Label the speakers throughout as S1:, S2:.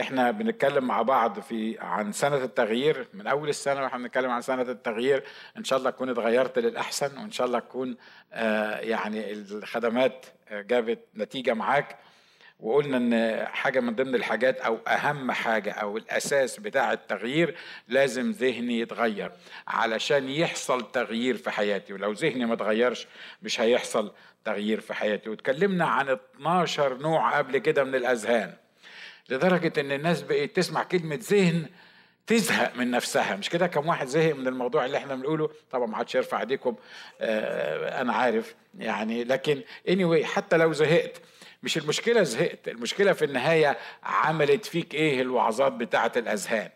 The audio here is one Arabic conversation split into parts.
S1: إحنا بنتكلم مع بعض في عن سنة التغيير من أول السنة وإحنا بنتكلم عن سنة التغيير إن شاء الله تكون اتغيرت للأحسن وإن شاء الله تكون آه يعني الخدمات جابت نتيجة معاك. وقلنا إن حاجة من ضمن الحاجات أو أهم حاجة أو الأساس بتاع التغيير لازم ذهني يتغير علشان يحصل تغيير في حياتي. ولو ذهني ما اتغيرش مش هيحصل تغيير في حياتي. واتكلمنا عن 12 نوع قبل كده من الأذهان. لدرجة إن الناس بقت تسمع كلمة ذهن تزهق من نفسها. مش كده؟ كم واحد زهق من الموضوع اللي إحنا بنقوله؟ طبعا ما حدش يرفع إيديكم. آه أنا عارف يعني. لكن anyway حتى لو زهقت مش المشكلة زهقت. المشكلة في النهاية عملت فيك إيه؟ الوعظات بتاعة الأذهان.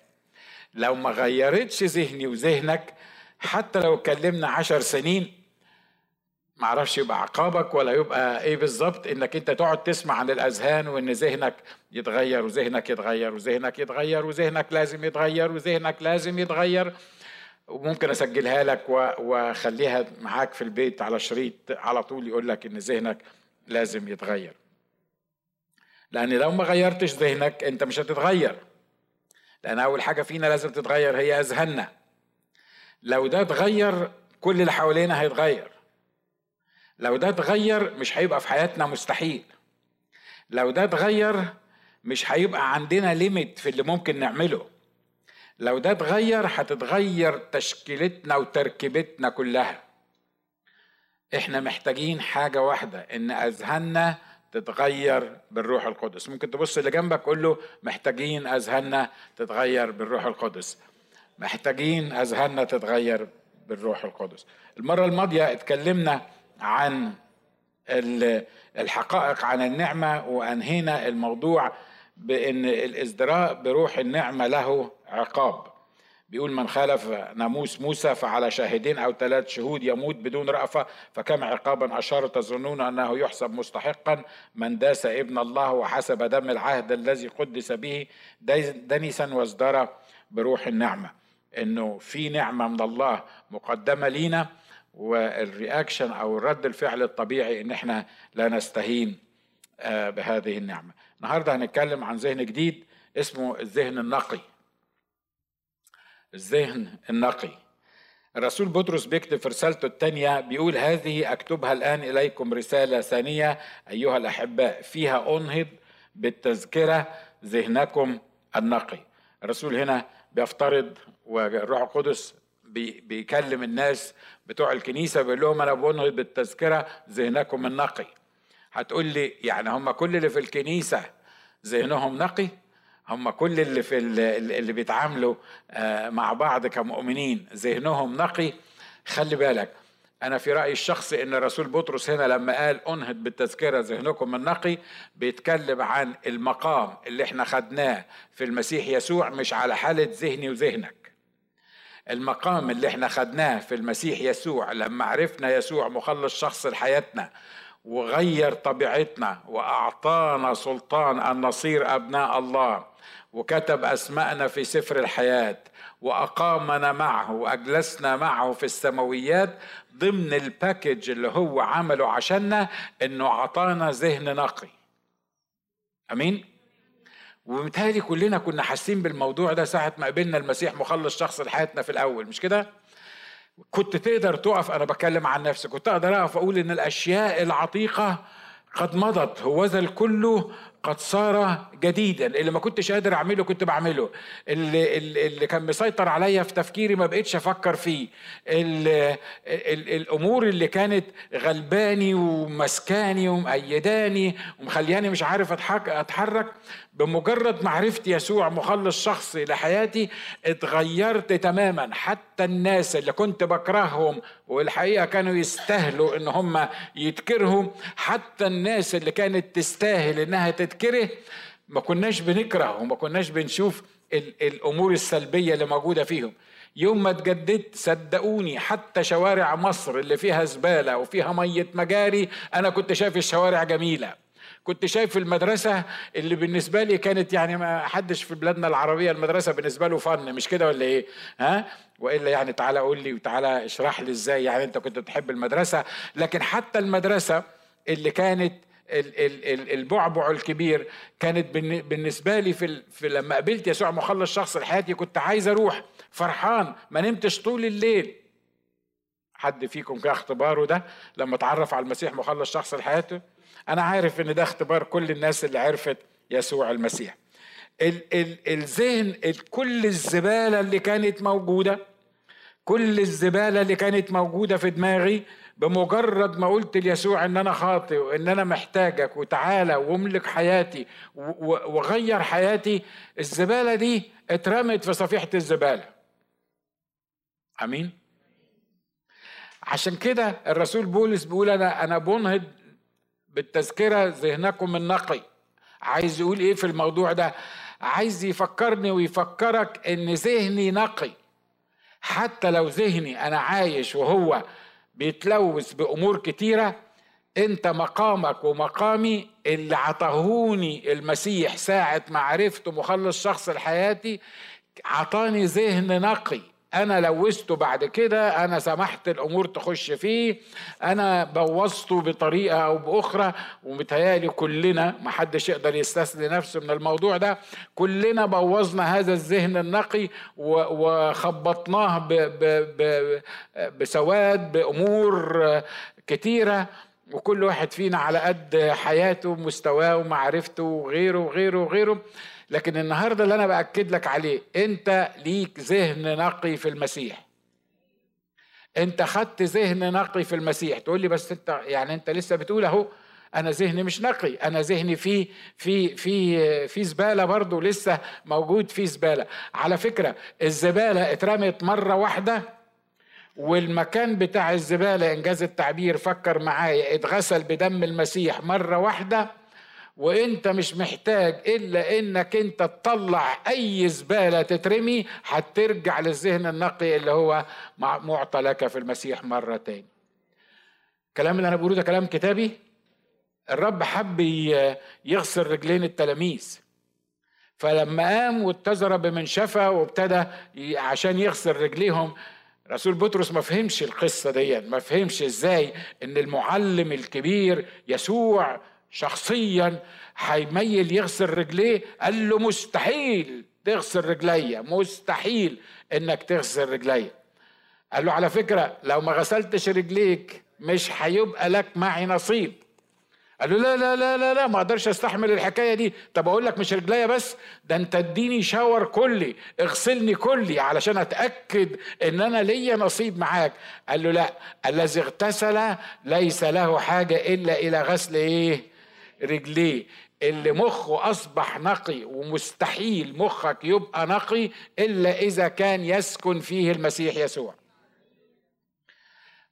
S1: لو ما غيرتش ذهني وذهنك حتى لو اتكلمنا عشر سنين معرفش يبقى عقابك ولا يبقى إيه بالظبط إنك أنت تقعد تسمع عن الأذهان وإن ذهنك يتغير وذهنك يتغير وذهنك يتغير وذهنك لازم يتغير وذهنك لازم يتغير. وممكن أسجلها لك وأخليها معاك في البيت على شريط على طول يقول لك إن ذهنك لازم يتغير. لأن لو ما غيرتش ذهنك أنت مش هتتغير. لأن أول حاجة فينا لازم تتغير هي أذهاننا. لو ده اتغير كل اللي حوالينا هيتغير. لو ده اتغير مش هيبقى في حياتنا مستحيل. لو ده اتغير مش هيبقى عندنا ليميت في اللي ممكن نعمله. لو ده اتغير هتتغير تشكيلتنا وتركيبتنا كلها. إحنا محتاجين حاجة واحدة إن أذهاننا تتغير بالروح القدس. ممكن تبص اللي جنبك قول له محتاجين أذهاننا تتغير بالروح القدس. محتاجين أذهاننا تتغير بالروح القدس. المرة الماضية اتكلمنا عن الحقائق عن النعمة وأنهينا الموضوع بأن الإزدراء بروح النعمة له عقاب. بيقول من خالف ناموس موسى فعلى شاهدين أو ثلاث شهود يموت بدون رأفة فكم عقابا أشار تظنون أنه يحسب مستحقا؟ من داس ابن الله وحسب دم العهد الذي قدس به دنسا وازدرى بروح النعمة. إنه في نعمة من الله مقدمة لينا. والرياكشن أو رد الفعل الطبيعي إن إحنا لا نستهين بهذه النعمة. النهارده هنتكلم عن ذهن جديد اسمه الذهن النقي. الذهن النقي. الرسول بطرس بيكتب في رسالته الثانية بيقول هذه أكتبها الآن إليكم رسالة ثانية أيها الأحباء فيها أنهض بالتذكرة ذهنكم النقي الرسول هنا بيفترض والروح القدس بيكلم الناس بتوع الكنيسة بيقول لهم أنا بنهض بالتذكرة ذهنكم النقي. هتقول لي يعني هم كل اللي في الكنيسة ذهنهم نقي؟ هم كل اللي في اللي بيتعاملوا مع بعض كمؤمنين ذهنهم نقي؟ خلي بالك أنا في رأيي الشخصي إن الرسول بطرس هنا لما قال أنهض بالتذكرة ذهنكم النقي بيتكلم عن المقام اللي إحنا خدناه في المسيح يسوع مش على حالة ذهني وذهنك. المقام اللي إحنا خدناه في المسيح يسوع لما عرفنا يسوع مخلص شخص لحياتنا وغير طبيعتنا وأعطانا سلطان أن نصير أبناء الله وكتب أسماءنا في سفر الحياة وأقامنا معه وأجلسنا معه في السماويات ضمن الباكج اللي هو عمله عشاننا إنه أعطانا ذهن نقي. أمين؟ ومتهيألي كلنا كنا حاسين بالموضوع ده ساعة ما قابلنا المسيح مخلص شخص لحياتنا في الأول مش كده؟ كنت تقدر تقف أنا بتكلم عن نفسي كنت أقدر أقف أقول إن الأشياء العتيقة قد مضت هوذا الكل قد صار جديدا اللي ما كنتش قادر أعمله كنت بعمله اللي, اللي كان مسيطر عليا في تفكيري ما بقتش أفكر فيه اللي الأمور اللي كانت غلباني ومسكاني ومأيداني ومخلياني مش عارف أتحرك بمجرد معرفتي يسوع مخلص شخصي لحياتي اتغيرت تماما. حتى الناس اللي كنت بكرههم والحقيقة كانوا يستاهلوا إن هم يتكرهوا. حتى الناس اللي كانت تستاهل إنها تتكره ما كناش بنكره وما كناش بنشوف الأمور السلبية اللي موجودة فيهم. يوم ما اتجددت صدقوني حتى شوارع مصر اللي فيها زبالة وفيها مية مجاري أنا كنت شايف الشوارع جميلة. كنت شايف المدرسة اللي بالنسبة لي كانت يعني ما حدش في بلادنا العربية المدرسة بالنسبة له فن مش كده ولا إيه؟ ها؟ وإلا يعني تعالى قول لي وتعالى اشرح لي إزاي يعني أنت كنت بتحب المدرسة لكن حتى المدرسة اللي كانت البعبع الكبير كانت بالنسبة لي في, في لما قابلت يسوع مخلص شخص لحياتي كنت عايز أروح فرحان ما نمتش طول الليل حد فيكم كان اختباره ده لما اتعرف على المسيح مخلص شخص لحياته أنا عارف إن ده اختبار كل الناس اللي عرفت يسوع المسيح. ال ال الذهن كل الزبالة اللي كانت موجودة كل الزبالة اللي كانت موجودة في دماغي بمجرد ما قلت ليسوع إن أنا خاطئ وإن أنا محتاجك وتعالى وأملك حياتي وغير حياتي الزبالة دي اترمت في صفيحة الزبالة. آمين؟ عشان كده الرسول بولس بيقول أنا أنا بنهض بالتذكرة ذهنكم النقي عايز يقول إيه في الموضوع ده؟ عايز يفكرني ويفكرك إن ذهني نقي. حتى لو ذهني أنا عايش وهو بيتلوث بأمور كتيرة أنت مقامك ومقامي اللي عطاهوني المسيح ساعة ما مخلص شخص لحياتي عطاني ذهن نقي. أنا لوثته بعد كده أنا سمحت الأمور تخش فيه أنا بوظته بطريقة أو بأخرى ومتهيألي كلنا ما حدش يقدر يستثني نفسه من الموضوع ده كلنا بوظنا هذا الذهن النقي وخبطناه بسواد بأمور كتيرة وكل واحد فينا على قد حياته ومستواه ومعرفته وغيره وغيره وغيره. لكن النهارده اللي أنا بأكد لك عليه أنت ليك ذهن نقي في المسيح. أنت خدت ذهن نقي في المسيح. تقول لي بس أنت يعني أنت لسه بتقول أهو أنا ذهني مش نقي. أنا ذهني في في في في زبالة برضه لسه موجود في زبالة. على فكرة الزبالة اترمت مرة واحدة والمكان بتاع الزبالة إنجاز التعبير فكر معايا اتغسل بدم المسيح مرة واحدة وانت مش محتاج إلا إنك أنت تطلع أي زبالة تترمي هترجع للذهن النقي اللي هو معطى لك في المسيح مرة تاني. الكلام اللي أنا بقوله ده كلام كتابي؟ الرب حب يغسل رجلين التلاميذ. فلما قام واتزر بمنشفة وابتدى عشان يغسل رجليهم رسول بطرس ما فهمش القصة دي ما فهمش إزاي إن المعلم الكبير يسوع شخصيا هيميل يغسل رجليه قال له مستحيل تغسل رجليا مستحيل إنك تغسل رجليا. قال له على فكرة لو ما غسلتش رجليك مش هيبقى لك معي نصيب. قال له لا لا لا لا لا ما أقدرش أستحمل الحكاية دي. طب أقول لك مش رجليا بس ده أنت اديني شاور كلي اغسلني كلي علشان أتأكد إن أنا ليا نصيب معاك. قال له لا الذي اغتسل ليس له حاجة إلا إلى غسل إيه؟ رجليه اللي مخه أصبح نقي ومستحيل مخك يبقى نقي إلا إذا كان يسكن فيه المسيح يسوع.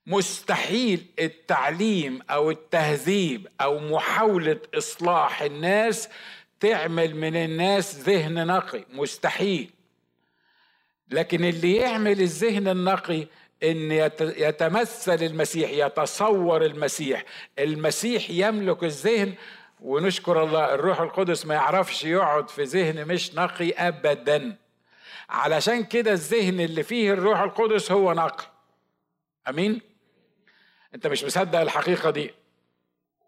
S1: مستحيل التعليم أو التهذيب أو محاولة إصلاح الناس تعمل من الناس ذهن نقي مستحيل. لكن اللي يعمل الذهن النقي إن يتمثل المسيح يتصور المسيح. المسيح يملك الذهن ونشكر الله الروح القدس ما يعرفش يقعد في ذهن مش نقي ابدا. علشان كده الذهن اللي فيه الروح القدس هو نقي. أمين؟ أنت مش مصدق الحقيقة دي.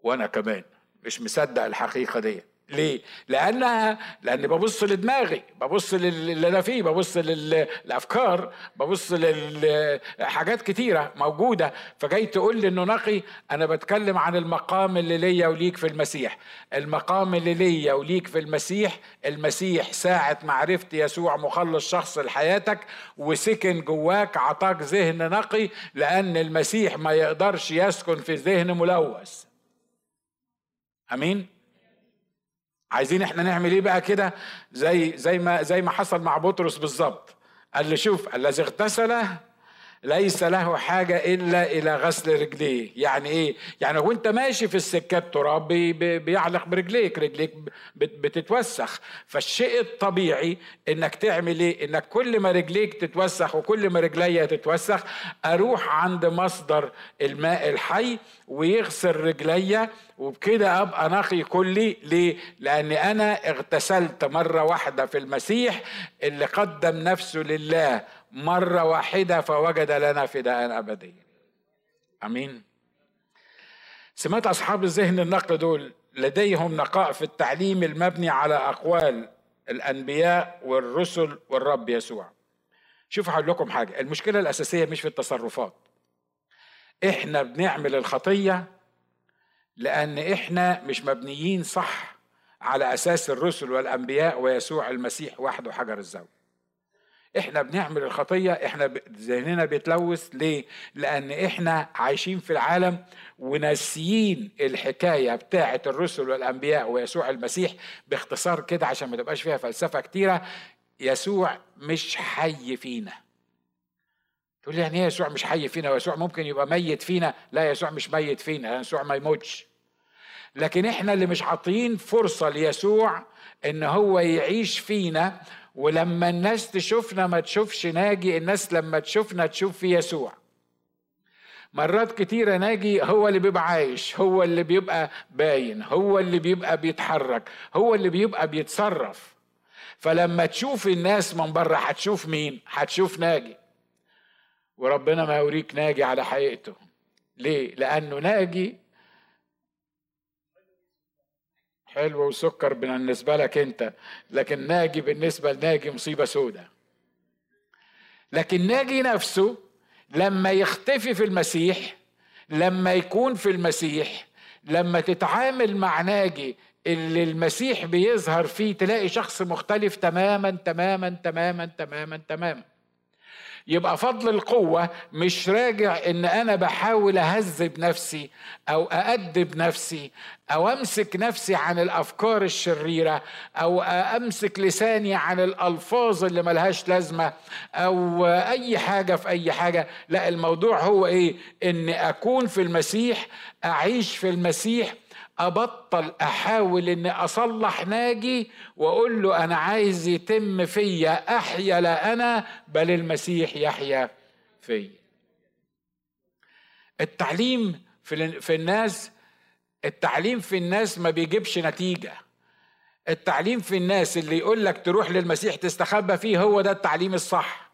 S1: وأنا كمان مش مصدق الحقيقة دي. ليه؟ لأنها لأن ببص لدماغي ببص للي أنا فيه ببص للأفكار ببص لحاجات كتيرة موجودة فجاي تقول لي إنه نقي أنا بتكلم عن المقام اللي ليا وليك في المسيح المقام اللي ليا وليك في المسيح المسيح ساعة ما عرفت يسوع مخلص شخص لحياتك وسكن جواك عطاك ذهن نقي لأن المسيح ما يقدرش يسكن في ذهن ملوث أمين؟ عايزين إحنا نعمل إيه بقى كده؟ زي زي ما زي ما حصل مع بطرس بالظبط. قال لي شوف الذي اغتسل ليس له حاجة إلا إلى غسل رجليه. يعني إيه؟ يعني وأنت ماشي في السكة التراب بيعلق برجليك رجليك بتتوسخ. فالشيء الطبيعي إنك تعمل إيه؟ إنك كل ما رجليك تتوسخ وكل ما رجليا تتوسخ أروح عند مصدر الماء الحي ويغسل رجليا وبكده أبقى نقي كلي. ليه؟ لاني أنا اغتسلت مرة واحدة في المسيح اللي قدم نفسه لله. مرة واحدة فوجد لنا فداء أبديا أمين. سمعت أصحاب الذهن النقل دول لديهم نقاء في التعليم المبني على أقوال الأنبياء والرسل والرب يسوع. شوفوا هقول لكم حاجة المشكلة الأساسية مش في التصرفات. إحنا بنعمل الخطية لأن إحنا مش مبنيين صح على أساس الرسل والأنبياء ويسوع المسيح وحده حجر الزاوية إحنا بنعمل الخطية إحنا ذهننا بيتلوث. ليه؟ لأن إحنا عايشين في العالم وناسيين الحكاية بتاعة الرسل والأنبياء ويسوع المسيح باختصار كده عشان ما تبقاش فيها فلسفة كتيرة. يسوع مش حي فينا. تقول لي يعني إيه يسوع مش حي فينا؟ ويسوع ممكن يبقى ميت فينا. لا يسوع مش ميت فينا. يسوع ما يموتش. لكن إحنا اللي مش عاطين فرصة ليسوع إن هو يعيش فينا ولما الناس تشوفنا ما تشوفش ناجي الناس لما تشوفنا تشوف في يسوع. مرات كتيرة ناجي هو اللي بيبقى عايش هو اللي بيبقى باين هو اللي بيبقى بيتحرك هو اللي بيبقى بيتصرف. فلما تشوف الناس من بره هتشوف مين؟ هتشوف ناجي. وربنا ما يوريك ناجي على حقيقته. ليه؟ لأنه ناجي حلو وسكر بالنسبة لك انت لكن ناجي بالنسبة لناجي مصيبة سودة. لكن ناجي نفسه لما يختفي في المسيح لما يكون في المسيح لما تتعامل مع ناجي اللي المسيح بيظهر فيه تلاقي شخص مختلف تماما تماما تماما تماما تماما. يبقى فضل القوة مش راجع إن أنا بحاول أهذب نفسي أو أأدب نفسي أو أمسك نفسي عن الأفكار الشريرة أو أمسك لساني عن الألفاظ اللي ملهاش لازمة أو أي حاجة في أي حاجة. لا الموضوع هو إيه؟ ان أكون في المسيح أعيش في المسيح أبطل أحاول إني أصلح ناجي وأقول له أنا عايز يتم فيا أحيا لا أنا بل المسيح يحيا فيا. التعليم في في الناس التعليم في الناس ما بيجيبش نتيجة. التعليم في الناس اللي يقول لك تروح للمسيح تستخبى فيه هو ده التعليم الصح.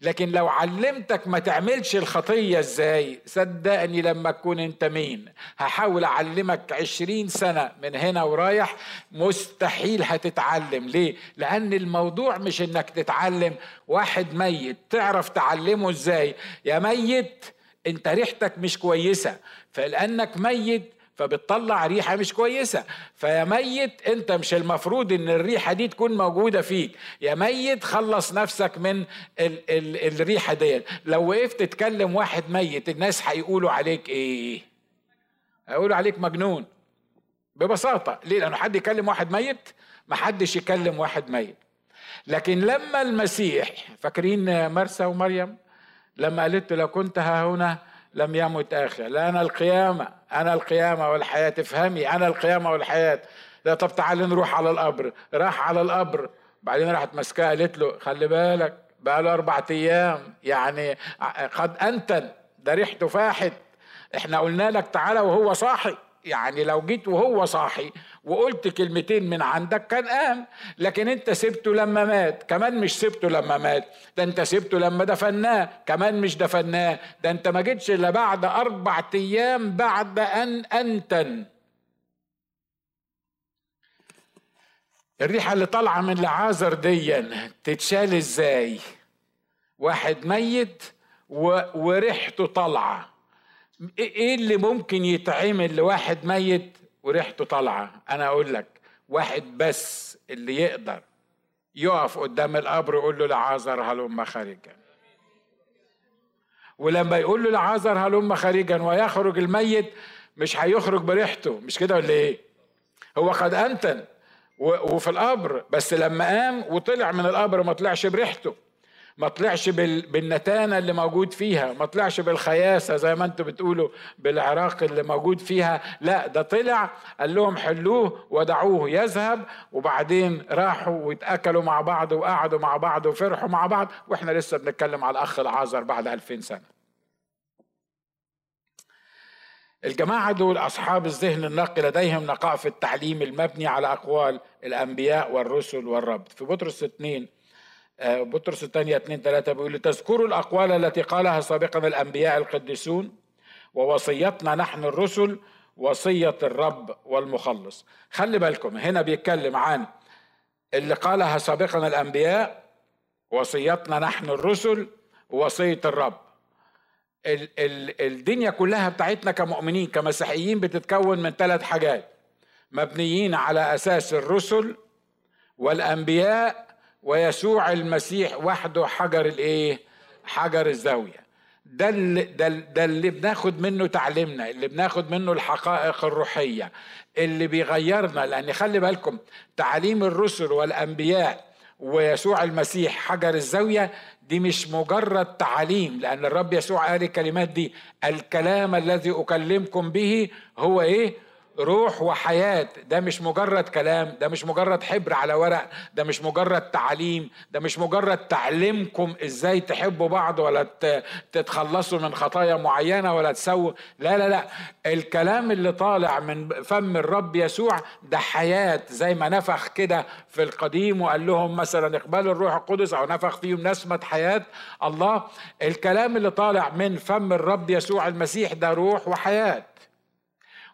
S1: لكن لو علمتك ما تعملش الخطية إزاي صدقني لما تكون أنت مين. هحاول أعلمك عشرين سنة من هنا ورايح مستحيل هتتعلم. ليه؟ لأن الموضوع مش إنك تتعلم واحد ميت. تعرف تعلمه إزاي؟ يا ميت أنت ريحتك مش كويسة. فلأنك ميت فبتطلع ريحة مش كويسة. فيا ميت انت مش المفروض إن الريحة دي تكون موجودة فيك. يا ميت خلص نفسك من ال ال الريحة دي لو وقفت تكلم واحد ميت الناس هيقولوا عليك إيه؟ هيقولوا عليك مجنون. ببساطة. ليه؟ لأنه حد يكلم واحد ميت؟ ما حدش يكلم واحد ميت. لكن لما المسيح فاكرين مرسى ومريم؟ لما قالت لو كنت ها هنا لم يمت آخر. لا أنا القيامة أنا القيامة والحياة تفهمي أنا القيامة والحياة. لا طب تعال نروح على القبر. راح على القبر. بعدين راحت ماسكاه قالت له خلي بالك بقى له أربع أيام يعني قد أنتن ده ريحته فاحت إحنا قلنا لك تعالى وهو صاحي. يعني لو جيت وهو صاحي وقلت كلمتين من عندك كان قام. لكن انت سبته لما مات. كمان مش سبته لما مات. ده انت سبته لما دفناه. كمان مش دفناه. ده انت ما جيتش إلا بعد أربع أيام بعد أن أنتن. الريحة اللي طالعة من لعازر ديا تتشال إزاي؟ واحد ميت وريحته طالعة. إيه اللي ممكن يتعمل لواحد ميت وريحته طالعة؟ أنا أقول لك واحد بس اللي يقدر يقف قدام القبر ويقول له لعازر هلم خارجا. ولما يقول له لعازر هلم خارجا ويخرج الميت مش هيخرج بريحته. مش كده ولا إيه؟ هو قد أنتن وفي القبر بس لما قام وطلع من القبر ما طلعش بريحته. ما طلعش بالنتانة اللي موجود فيها ما طلعش بالخياسة زي ما أنتم بتقولوا بالعراق اللي موجود فيها. لا ده طلع قال لهم حلوة ودعوه يذهب وبعدين راحوا واتأكلوا مع بعض وقعدوا مع بعض وفرحوا مع بعض وإحنا لسه بنتكلم على الأخ العازر بعد ألفين سنة. الجماعة دول أصحاب الذهن النقي لديهم نقاء في التعليم المبني على أقوال الأنبياء والرسل والرب في بطرس اثنين آه، بطرس الثانية 2 3 بيقول تذكروا الأقوال التي قالها سابقا الأنبياء القديسون؟ ووصيتنا نحن الرسل وصية الرب والمخلص. خلي بالكم هنا بيتكلم عن اللي قالها سابقا الأنبياء وصيتنا نحن الرسل ووصيه الرب. ال ال الدنيا كلها بتاعتنا كمؤمنين كمسيحيين بتتكون من ثلاث حاجات مبنيين على أساس الرسل والأنبياء ويسوع المسيح وحده حجر الايه؟ حجر الزاوية. ده اللي, ده, ده اللي بناخد منه تعليمنا اللي بناخد منه الحقائق الروحية اللي بيغيرنا. لأن خلي بالكم تعاليم الرسل والأنبياء ويسوع المسيح حجر الزاوية دي مش مجرد تعاليم لأن الرب يسوع قال الكلمات دي الكلام الذي أكلمكم به هو إيه؟ روح وحياة. ده مش مجرد كلام ده مش مجرد حبر على ورق ده مش مجرد تعليم ده مش مجرد تعليمكم إزاي تحبوا بعض ولا تتخلصوا من خطايا معينة ولا تسووا. لا لا لا. الكلام اللي طالع من فم الرب يسوع ده حياة. زي ما نفخ كده في القديم وقال لهم مثلا اقبلوا الروح القدس أو نفخ فيهم نسمة حياة. الله الكلام اللي طالع من فم الرب يسوع المسيح ده روح وحياة.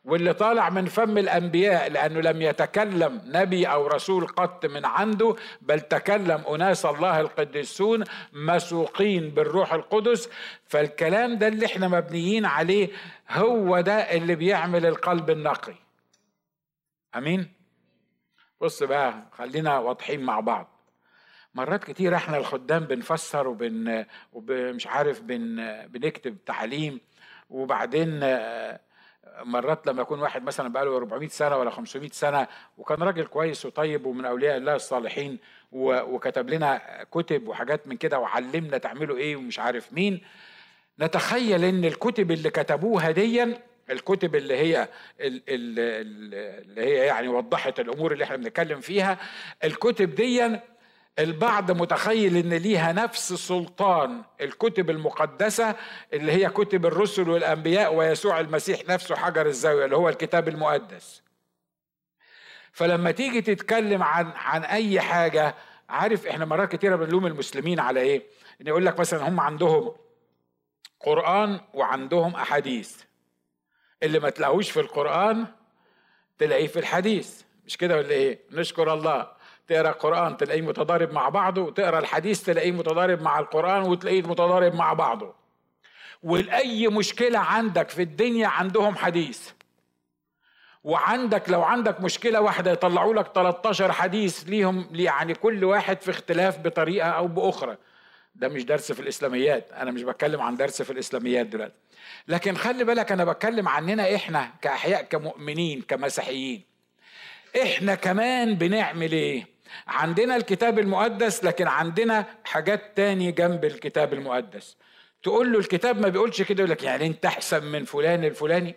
S1: واللي طالع من فم الأنبياء لأنه لم يتكلم نبي أو رسول قط من عنده بل تكلم أناس الله القديسون مسوقين بالروح القدس. فالكلام ده اللي إحنا مبنيين عليه هو ده اللي بيعمل القلب النقي. أمين؟ بص بقى خلينا واضحين مع بعض. مرات كتير إحنا الخدام بنفسر وبن ومش عارف بن بنكتب تعليم وبعدين مرات لما يكون واحد مثلا بقى له 400 سنة ولا 500 سنة وكان راجل كويس وطيب ومن أولياء الله الصالحين وكتب لنا كتب وحاجات من كده وعلمنا تعملوا إيه ومش عارف مين نتخيل إن الكتب اللي كتبوها ديا الكتب اللي هي اللي هي يعني وضحت الأمور اللي إحنا بنتكلم فيها الكتب ديا البعض متخيل إن ليها نفس سلطان الكتب المقدسة اللي هي كتب الرسل والأنبياء ويسوع المسيح نفسه حجر الزاوية اللي هو الكتاب المقدس. فلما تيجي تتكلم عن عن أي حاجة عارف إحنا مرات كتيرة بنلوم المسلمين على إيه؟ إن يقول لك مثلا هم عندهم قرآن وعندهم أحاديث. اللي ما تلاقوش في القرآن تلاقيه في الحديث. مش كده ولا إيه؟ نشكر الله. تقرأ قرآن تلاقيه متضارب مع بعضه وتقرا الحديث تلاقيه متضارب مع القرآن وتلاقيه متضارب مع بعضه. ولأي مشكلة عندك في الدنيا عندهم حديث. وعندك لو عندك مشكلة واحدة يطلعوا لك 13 حديث ليهم يعني كل واحد في اختلاف بطريقة أو بأخرى. ده مش درس في الإسلاميات أنا مش بتكلم عن درس في الإسلاميات دلوقتي. لكن خلي بالك أنا بتكلم عننا إحنا كأحياء كمؤمنين كمسيحيين. إحنا كمان بنعمل إيه؟ عندنا الكتاب المقدس لكن عندنا حاجات تاني جنب الكتاب المقدس. تقول له الكتاب ما بيقولش كده يقول لك يعني انت احسن من فلان الفلاني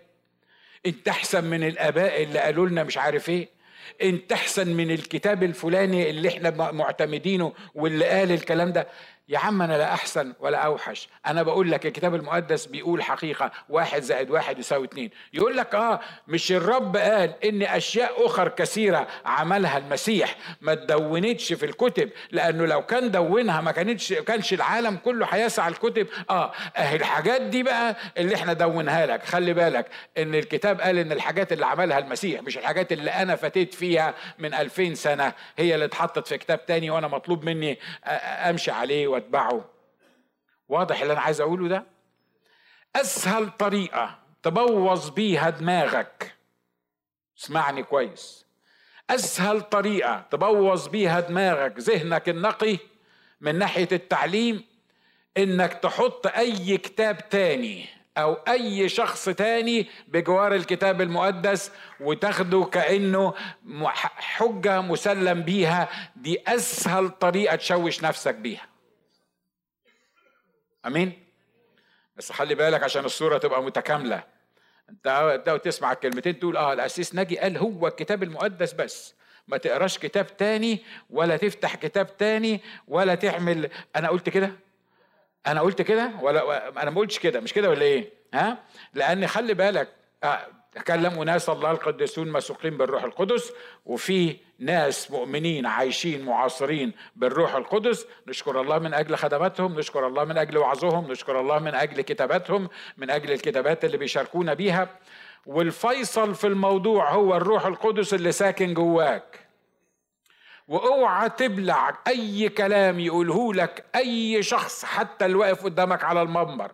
S1: انت احسن من الآباء اللي قالوا لنا مش عارف إيه انت احسن من الكتاب الفلاني اللي إحنا معتمدينه واللي قال الكلام ده. يا عم أنا لا أحسن ولا أوحش. أنا بقول لك الكتاب المقدس بيقول حقيقة واحد زائد واحد يساوي اتنين. يقول لك آه مش الرب قال إن أشياء أخر كثيرة عملها المسيح؟ ما تدونتش في الكتب لأنه لو كان دونها ما كانتش كانش العالم كله هيسعى الكتب. آه اهي الحاجات دي بقى اللي إحنا دونها لك. خلي بالك إن الكتاب قال إن الحاجات اللي عملها المسيح مش الحاجات اللي أنا فتيت فيها من ألفين سنة هي اللي اتحطت في كتاب تاني وأنا مطلوب مني أمشي عليه واتبعه. واضح اللي أنا عايز أقوله ده؟ أسهل طريقة تبوظ بيها دماغك. اسمعني كويس. أسهل طريقة تبوظ بيها دماغك ذهنك النقي من ناحية التعليم إنك تحط أي كتاب تاني أو أي شخص تاني بجوار الكتاب المقدس وتاخده كأنه حجة مسلم بيها. دي أسهل طريقة تشوش نفسك بيها. آمين. بس خلي بالك عشان الصورة تبقى متكاملة. انت تسمع الكلمتين تقول آه الأسيس ناجي قال هو الكتاب المقدس بس. ما تقراش كتاب تاني ولا تفتح كتاب تاني ولا تعمل أنا قلت كده؟ أنا قلت كده ولا أنا ما قلتش كده مش كده ولا إيه؟ ها؟ لأن خلي بالك آه تكلم ناس الله القديسون مسوقين بالروح القدس وفي ناس مؤمنين عايشين معاصرين بالروح القدس. نشكر الله من أجل خدماتهم نشكر الله من أجل وعظهم نشكر الله من أجل كتاباتهم من أجل الكتابات اللي بيشاركونا بيها. والفيصل في الموضوع هو الروح القدس اللي ساكن جواك. وأوعى تبلع أي كلام يقوله لك أي شخص حتى اللي واقف قدامك على المنبر.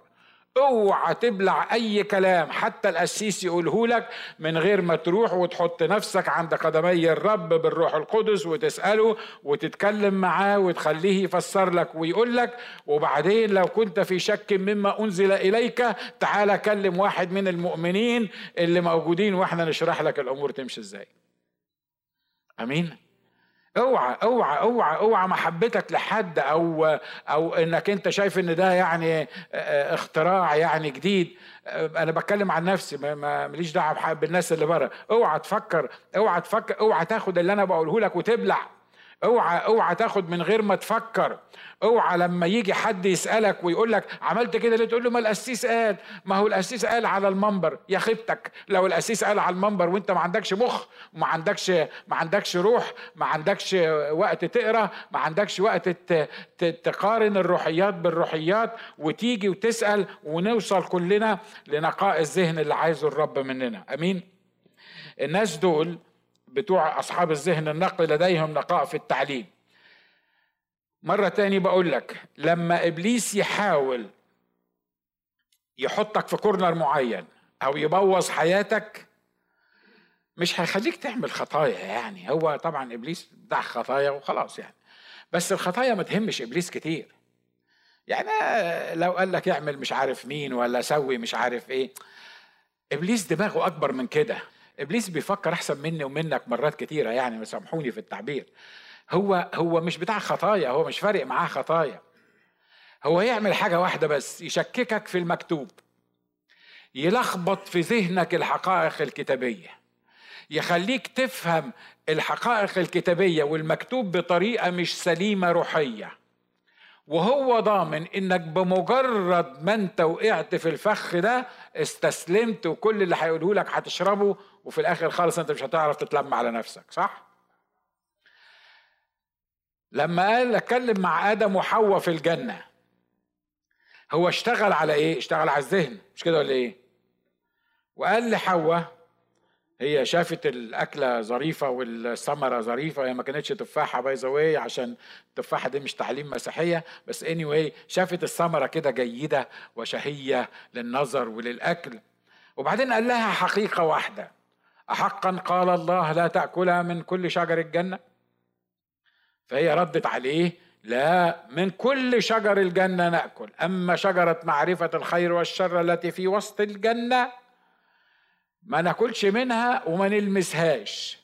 S1: اوعى تبلع اي كلام حتى القسيس يقوله لك من غير ما تروح وتحط نفسك عند قدمي الرب بالروح القدس وتسأله وتتكلم معاه وتخليه يفسر لك ويقول لك وبعدين لو كنت في شك مما أنزل إليك تعال كلم واحد من المؤمنين اللي موجودين وإحنا نشرح لك الأمور تمشي إزاي. آمين؟ اوعى اوعى اوعى اوعى محبتك لحد أو أو انك انت شايف ان ده يعني اختراع يعني جديد. أنا بتكلم عن نفسي ما ماليش دعوة بالناس اللي بره. اوعى تفكر اوعى تفكر اوعى تاخد اللي أنا بقوله لك وتبلع. اوعى اوعى تاخد من غير ما تفكر. اوعى لما يجي حد يسألك ويقول لك عملت كده ليه؟ تقول له ما القسيس قال. ما هو القسيس قال على المنبر. يا خيبتك لو القسيس قال على المنبر وانت ما عندكش مخ ما عندكش ما عندكش روح ما عندكش وقت تقرأ ما عندكش وقت تقارن الروحيات بالروحيات وتيجي وتسأل ونوصل كلنا لنقاء الذهن اللي عايزه الرب مننا. آمين. الناس دول بتوع أصحاب الذهن النقي لديهم نقاء في التعليم. مرة تاني بقول لك لما إبليس يحاول يحطك في كورنر معين أو يبوظ حياتك مش هيخليك تعمل خطايا يعني. هو طبعا إبليس بتاع خطايا وخلاص يعني. بس الخطايا ما تهمش إبليس كتير. يعني لو قال لك اعمل مش عارف مين ولا سوي مش عارف إيه إبليس دماغه أكبر من كده. إبليس بيفكر أحسن مني ومنك مرات كتيرة يعني سامحوني في التعبير. هو هو مش بتاع خطايا هو مش فارق معاه خطايا. هو يعمل حاجة واحدة بس يشككك في المكتوب. يلخبط في ذهنك الحقائق الكتابية. يخليك تفهم الحقائق الكتابية والمكتوب بطريقة مش سليمة روحية. وهو ضامن إنك بمجرد ما أنت وقعت في الفخ ده استسلمت وكل اللي هيقوله لك هتشربه وفي الآخر خالص أنت مش هتعرف تتلم على نفسك صح؟ لما قال أتكلم مع آدم وحواء في الجنة هو اشتغل على إيه؟ اشتغل على الذهن مش كده ولا إيه؟ وقال لحواء هي شافت الأكلة ظريفة والثمرة ظريفة هي ما كانتش تفاحة باي ذا عشان التفاحة دي مش تعليم مسيحية. بس اني anyway شافت الثمرة كده جيدة وشهية للنظر وللأكل. وبعدين قال لها حقيقة واحدة. احقا قال الله لا تاكلها من كل شجر الجنة. فهي ردت عليه لا من كل شجر الجنة نأكل. أما شجرة معرفة الخير والشر التي في وسط الجنة ما ناكلش منها وما نلمسهاش.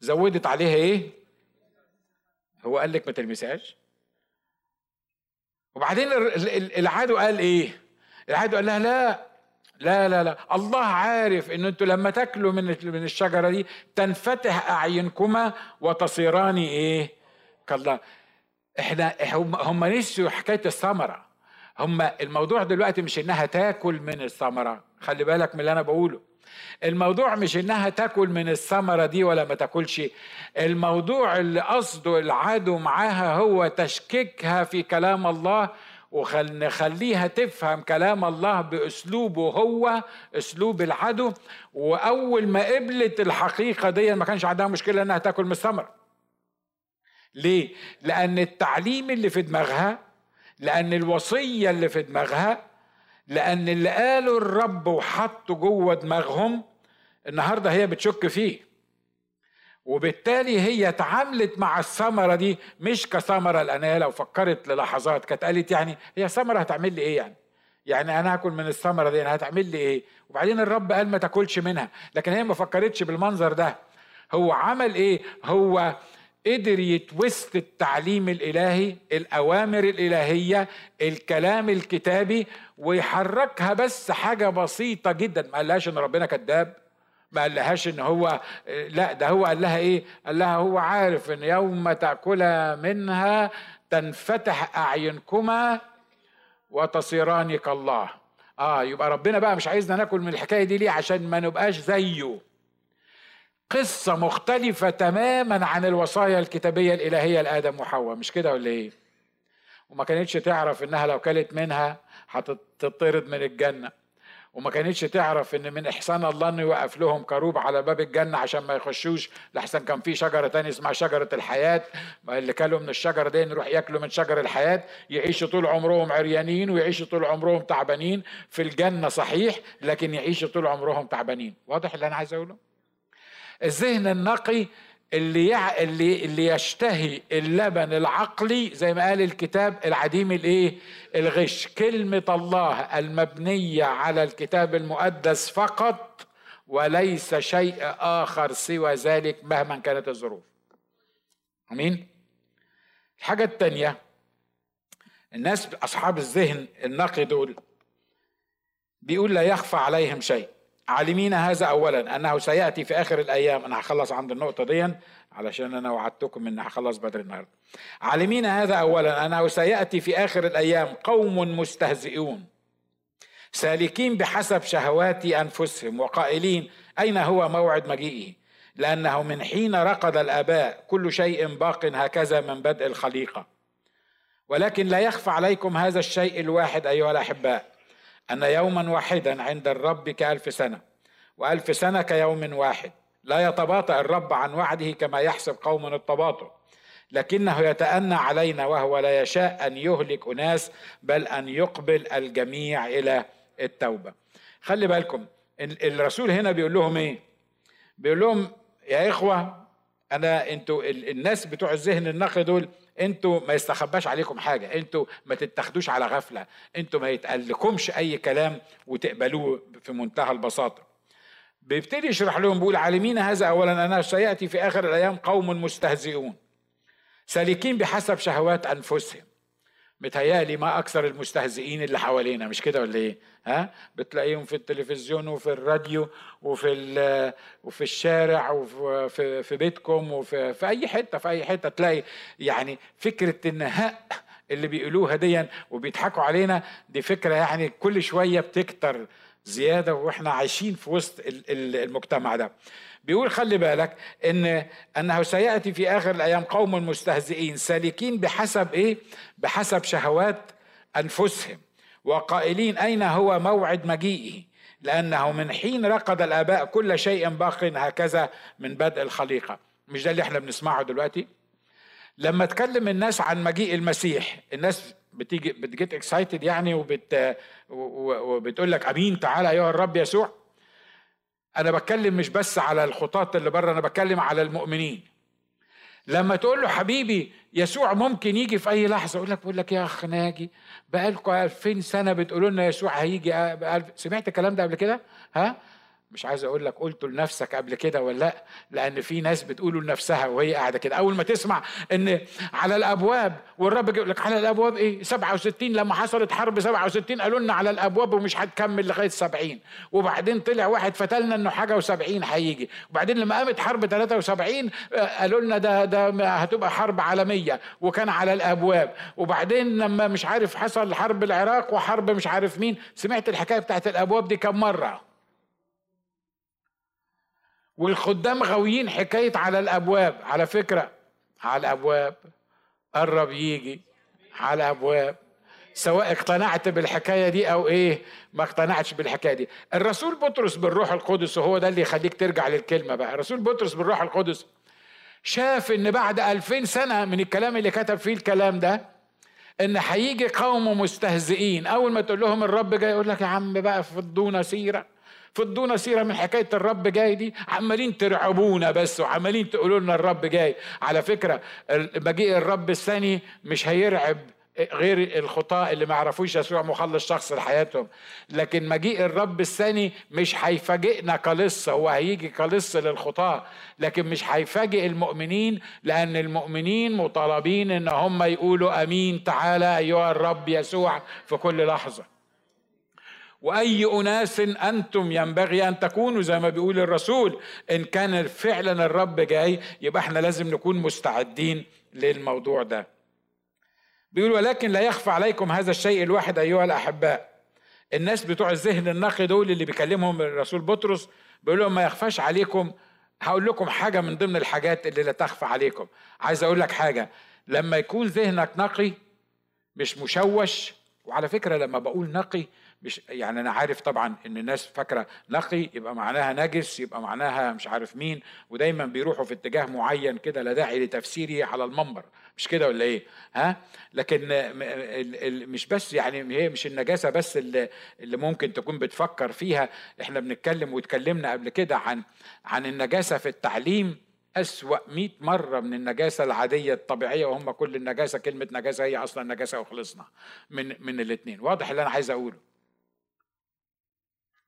S1: زودت عليها إيه؟ هو قال لك ما تلمسهاش. وبعدين العدو قال إيه؟ العدو قال لها لا لا لا لا. الله عارف إن أنتوا لما تاكلوا من من الشجرة دي تنفتح أعينكما وتصيران إيه؟ كالله. إحنا هم نسيوا حكاية الثمرة. هم الموضوع دلوقتي مش إنها تاكل من الثمرة. خلي بالك من اللي أنا بقوله. الموضوع مش إنها تاكل من الثمرة دي ولا ما تاكلش. الموضوع اللي قصده العدو معاها هو تشكيكها في كلام الله ونخليها تفهم كلام الله بأسلوبه هو أسلوب العدو. وأول ما قبلت الحقيقة دي ما كانش عندها مشكلة إنها تاكل من الثمرة. ليه؟ لأن التعليم اللي في دماغها لأن الوصية اللي في دماغها لأن اللي قاله الرب وحطه جوه دماغهم النهارده هي بتشك فيه وبالتالي هي اتعاملت مع الثمرة دي مش كثمرة لأن هي لو فكرت للحظات كانت قالت يعني هي ثمره هتعمل لي إيه يعني؟ يعني أنا هاكل من الثمرة دي أنا هتعمل لي إيه؟ وبعدين الرب قال ما تاكلش منها لكن هي ما فكرتش بالمنظر ده هو عمل إيه؟ هو قدر يتوست التعليم الإلهي الأوامر الإلهية الكلام الكتابي ويحركها بس حاجة بسيطة جدا. ما قالهاش إن ربنا كذاب ما قالهاش إن هو لا ده هو قال لها إيه؟ قال لها هو عارف إن يوم تاكلا منها تنفتح أعينكما وتصيران كالله آه يبقى ربنا بقى مش عايزنا ناكل من الحكاية دي ليه؟ عشان ما نبقاش زيه. قصة مختلفة تماما عن الوصايا الكتابية الإلهية لآدم وحواء مش كده ولا إيه؟ وما كانتش تعرف إنها لو كلت منها هتطرد من الجنة. وما كانتش تعرف إن من إحسان الله إنه يوقف لهم كروب على باب الجنة عشان ما يخشوش. لحسن كان في شجرة تانية اسمها شجرة الحياة اللي كلوا من الشجرة دي نروح ياكلوا من شجر الحياة يعيشوا طول عمرهم عريانين ويعيشوا طول عمرهم تعبانين. في الجنة صحيح لكن يعيشوا طول عمرهم تعبانين. واضح اللي أنا عايز أقوله؟ الذهن النقي اللي. اللي اللي يشتهي اللبن العقلي زي ما قال الكتاب العديم الايه؟ الغش. كلمة الله المبنية على الكتاب المقدس فقط وليس شيء آخر سوى ذلك مهما كانت الظروف. آمين؟ الحاجة الثانية الناس أصحاب الذهن النقي دول بيقول لا يخفى عليهم شيء. عالمين هذا اولا أنه سيأتي في آخر الأيام أنا هخلص عند النقطة دي علشان أنا وعدتكم إني هخلص بدري النهارده. عالمين هذا اولا أنه سيأتي في آخر الأيام قوم مستهزئون سالكين بحسب شهوات أنفسهم وقائلين أين هو موعد مجيئه؟ لأنه من حين رقد الآباء كل شيء باق هكذا من بدء الخليقة. ولكن لا يخفى عليكم هذا الشيء الواحد أيها الأحباء. أن يوما واحدا عند الرب كألف سنة وألف سنة كيوم واحد. لا يتباطأ الرب عن وعده كما يحسب قوم التباطؤ. لكنه يتأنى علينا وهو لا يشاء أن يهلك أناس بل أن يقبل الجميع إلى التوبة. خلي بالكم الرسول هنا بيقول لهم إيه؟ بيقول لهم يا إخوة أنا أنتوا الناس بتوع الذهن النقي دول أنتوا ما يستخباش عليكم حاجة أنتوا ما تتاخدوش على غفلة أنتوا ما يتقلكمش أي كلام وتقبلوه في منتهى البساطة. بيبتدي يشرح لهم بيقول عالمين هذا اولا انه سيأتي في آخر الأيام قوم مستهزئون سالكين بحسب شهوات أنفسهم. متهيألي ما أكثر المستهزئين اللي حوالينا مش كده ولا إيه؟ ها؟ بتلاقيهم في التلفزيون وفي الراديو وفي وفي الشارع وفي في بيتكم وفي في أي حتة في أي حتة تلاقي يعني فكرة النهاء اللي بيقولوها ديا وبيضحكوا علينا دي فكرة يعني كل شوية بتكتر زيادة وإحنا عايشين في وسط المجتمع ده. بيقول خلي بالك إن أنه سيأتي في آخر الأيام قوم مستهزئين سالكين بحسب إيه؟ بحسب شهوات أنفسهم وقائلين أين هو موعد مجيئه؟ لأنه من حين رقد الآباء كل شيء باق هكذا من بدء الخليقة. مش ده اللي إحنا بنسمعه دلوقتي؟ لما تكلم الناس عن مجيء المسيح الناس بتيجي بتجيت اكسايتد يعني وبت وبتقول لك أمين تعالى ايها الرب يسوع. أنا بتكلم مش بس على الخطاة اللي بره أنا بتكلم على المؤمنين. لما تقول له حبيبي يسوع ممكن يجي في أي لحظة يقول لك بقول لك يا اخ ناجي بقالكم 2000 سنة بتقولوا لنا يسوع هيجي سمعت الكلام ده قبل كده؟ ها؟ مش عايز أقول لك قلته لنفسك قبل كده ولا لأ لأن في ناس بتقوله لنفسها وهي قاعدة كده. أول ما تسمع إن على الأبواب والرب يقول لك على الأبواب إيه؟ 67 لما حصلت حرب 67 قالوا لنا على الأبواب ومش هتكمل لغاية 70 وبعدين طلع واحد فتلنا إنه حاجة و70 هيجي. وبعدين لما قامت حرب 73 قالوا لنا ده ده هتبقى حرب عالمية وكان على الأبواب. وبعدين لما مش عارف حصل حرب العراق وحرب مش عارف مين سمعت الحكاية بتاعت الأبواب دي كم مرة؟ والخدام غاويين حكاية على الأبواب. على فكرة على الأبواب. قرب يجي. على الأبواب. سواء اقتنعت بالحكاية دي أو إيه ما اقتنعتش بالحكاية دي. الرسول بطرس بالروح القدس وهو ده اللي يخليك ترجع للكلمة بقى. الرسول بطرس بالروح القدس شاف إن بعد ألفين سنة من الكلام اللي كتب فيه الكلام ده إن هيجي قوم مستهزئين. أول ما تقول لهم الرب جاي يقول لك يا عم بقى فضونا سيرة. فضونا سيرة من حكاية الرب جاي دي. عمالين ترعبونا بس وعمالين تقولوا لنا الرب جاي. على فكرة مجيء الرب الثاني مش هيرعب غير الخطاة اللي ما يعرفوش يسوع مخلص شخص لحياتهم. لكن مجيء الرب الثاني مش هيفاجئنا كلص هو هيجي كلص للخطاة. لكن مش هيفاجئ المؤمنين لأن المؤمنين مطالبين إن هم يقولوا أمين تعالى أيها الرب يسوع في كل لحظة. وأي أناس أنتم ينبغي أن تكونوا زي ما بيقول الرسول إن كان فعلا الرب جاي يبقى إحنا لازم نكون مستعدين للموضوع ده. بيقول ولكن لا يخفى عليكم هذا الشيء الواحد أيها الأحباء. الناس بتوع الذهن النقي دول اللي بيكلمهم الرسول بطرس بيقول لهم ما يخفاش عليكم. هقول لكم حاجة من ضمن الحاجات اللي لا تخفى عليكم. عايز أقول لك حاجة لما يكون ذهنك نقي مش مشوش وعلى فكرة لما بقول نقي مش يعني أنا عارف طبعا إن الناس فاكرة نقي يبقى معناها نجس يبقى معناها مش عارف مين ودايما بيروحوا في اتجاه معين كده لا داعي لتفسيره على المنبر. مش كده ولا إيه؟ ها؟ لكن مش بس يعني هي مش النجاسة بس اللي, اللي ممكن تكون بتفكر فيها. إحنا بنتكلم واتكلمنا قبل كده عن عن النجاسة في التعليم. أسوأ مئة مرة من النجاسة العادية الطبيعية وهم كل النجاسة كلمة نجاسة هي أصلا نجاسة وخلصنا من من الاثنين واضح اللي أنا عايز أقوله.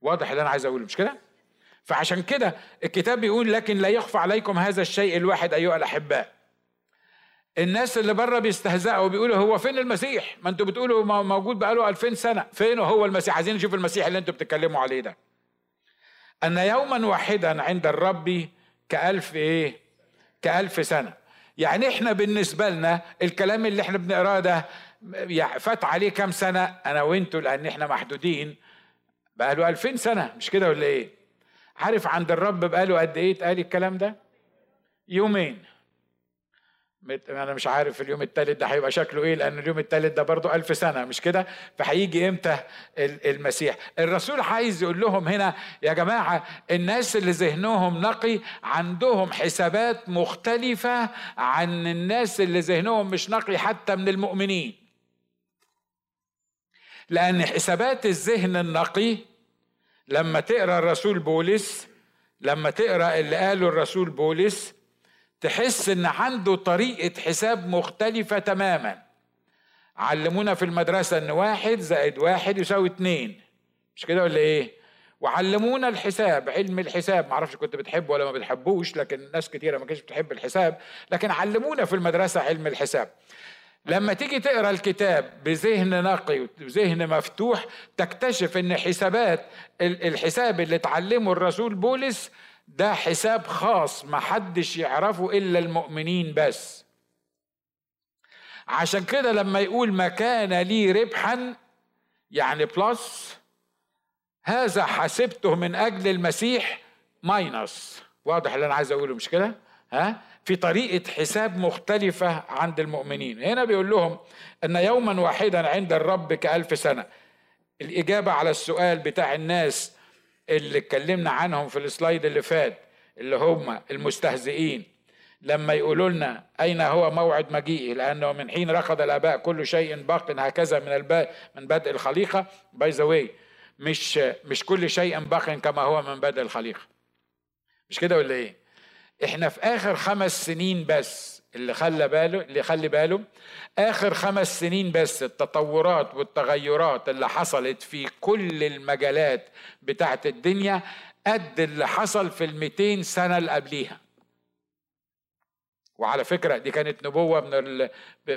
S1: واضح اللي أنا عايز أقوله مش كده؟ فعشان كده الكتاب بيقول لكن لا يخفى عليكم هذا الشيء الواحد أيها الأحباء. الناس اللي بره بيستهزئوا وبيقولوا هو فين المسيح؟ ما أنتوا بتقولوا موجود بقاله 2000 سنة. فين هو المسيح؟ عايزين نشوف المسيح اللي أنتوا بتتكلموا عليه ده. أن يوما واحدا عند الرب كألف إيه؟ كألف سنة. يعني إحنا بالنسبة لنا الكلام اللي إحنا بنقراه ده فات عليه كام سنة؟ أنا وأنتوا لأن إحنا محدودين بقى له 2000 سنة مش كده ولا إيه؟ عارف عند الرب بقى له قد إيه اتقال الكلام ده؟ يومين أنا مش عارف اليوم الثالث ده هيبقى شكله إيه لأن اليوم الثالث ده برضه ألف سنة مش كده فهيجي إمتى المسيح الرسول عايز يقول لهم هنا يا جماعة الناس اللي ذهنهم نقي عندهم حسابات مختلفة عن الناس اللي ذهنهم مش نقي حتى من المؤمنين لأن حسابات الذهن النقي لما تقرأ الرسول بولس لما تقرأ اللي قاله الرسول بولس تحس إن عنده طريقة حساب مختلفة تماما. علمونا في المدرسة إن واحد زائد واحد يساوي اتنين. مش كده ولا إيه؟ وعلمونا الحساب علم الحساب. معرفش كنت بتحبه ولا ما بتحبوش لكن ناس كتيرة ما كانتش بتحب الحساب لكن علمونا في المدرسة علم الحساب. لما تيجي تقرأ الكتاب بذهن نقي وذهن مفتوح تكتشف إن حسابات الحساب اللي اتعلمه الرسول بولس ده حساب خاص محدش يعرفه إلا المؤمنين بس. عشان كده لما يقول ما كان لي ربحا يعني plus هذا حسبته من أجل المسيح minus واضح اللي أنا عايز أقوله مش كده؟ ها؟ في طريقة حساب مختلفة عند المؤمنين. هنا بيقول لهم أن يوما واحدا عند الرب كألف سنة. الإجابة على السؤال بتاع الناس اللي اتكلمنا عنهم في ال slide اللي فات اللي هم المستهزئين لما يقولوا لنا أين هو موعد مجيئه؟ لأنه من حين رقد الآباء كل شيء باق هكذا من الباء من بدء الخليقة. by the way مش مش كل شيء باق كما هو من بدء الخليقة. مش كده ولا إيه؟ إحنا في آخر خمس سنين بس اللي خلى باله اللي خلي باله. آخر خمس سنين بس التطورات والتغيرات اللي حصلت في كل المجالات بتاعت الدنيا قد اللي حصل في الميتين سنة اللي قبليها. وعلى فكرة دي كانت نبوة من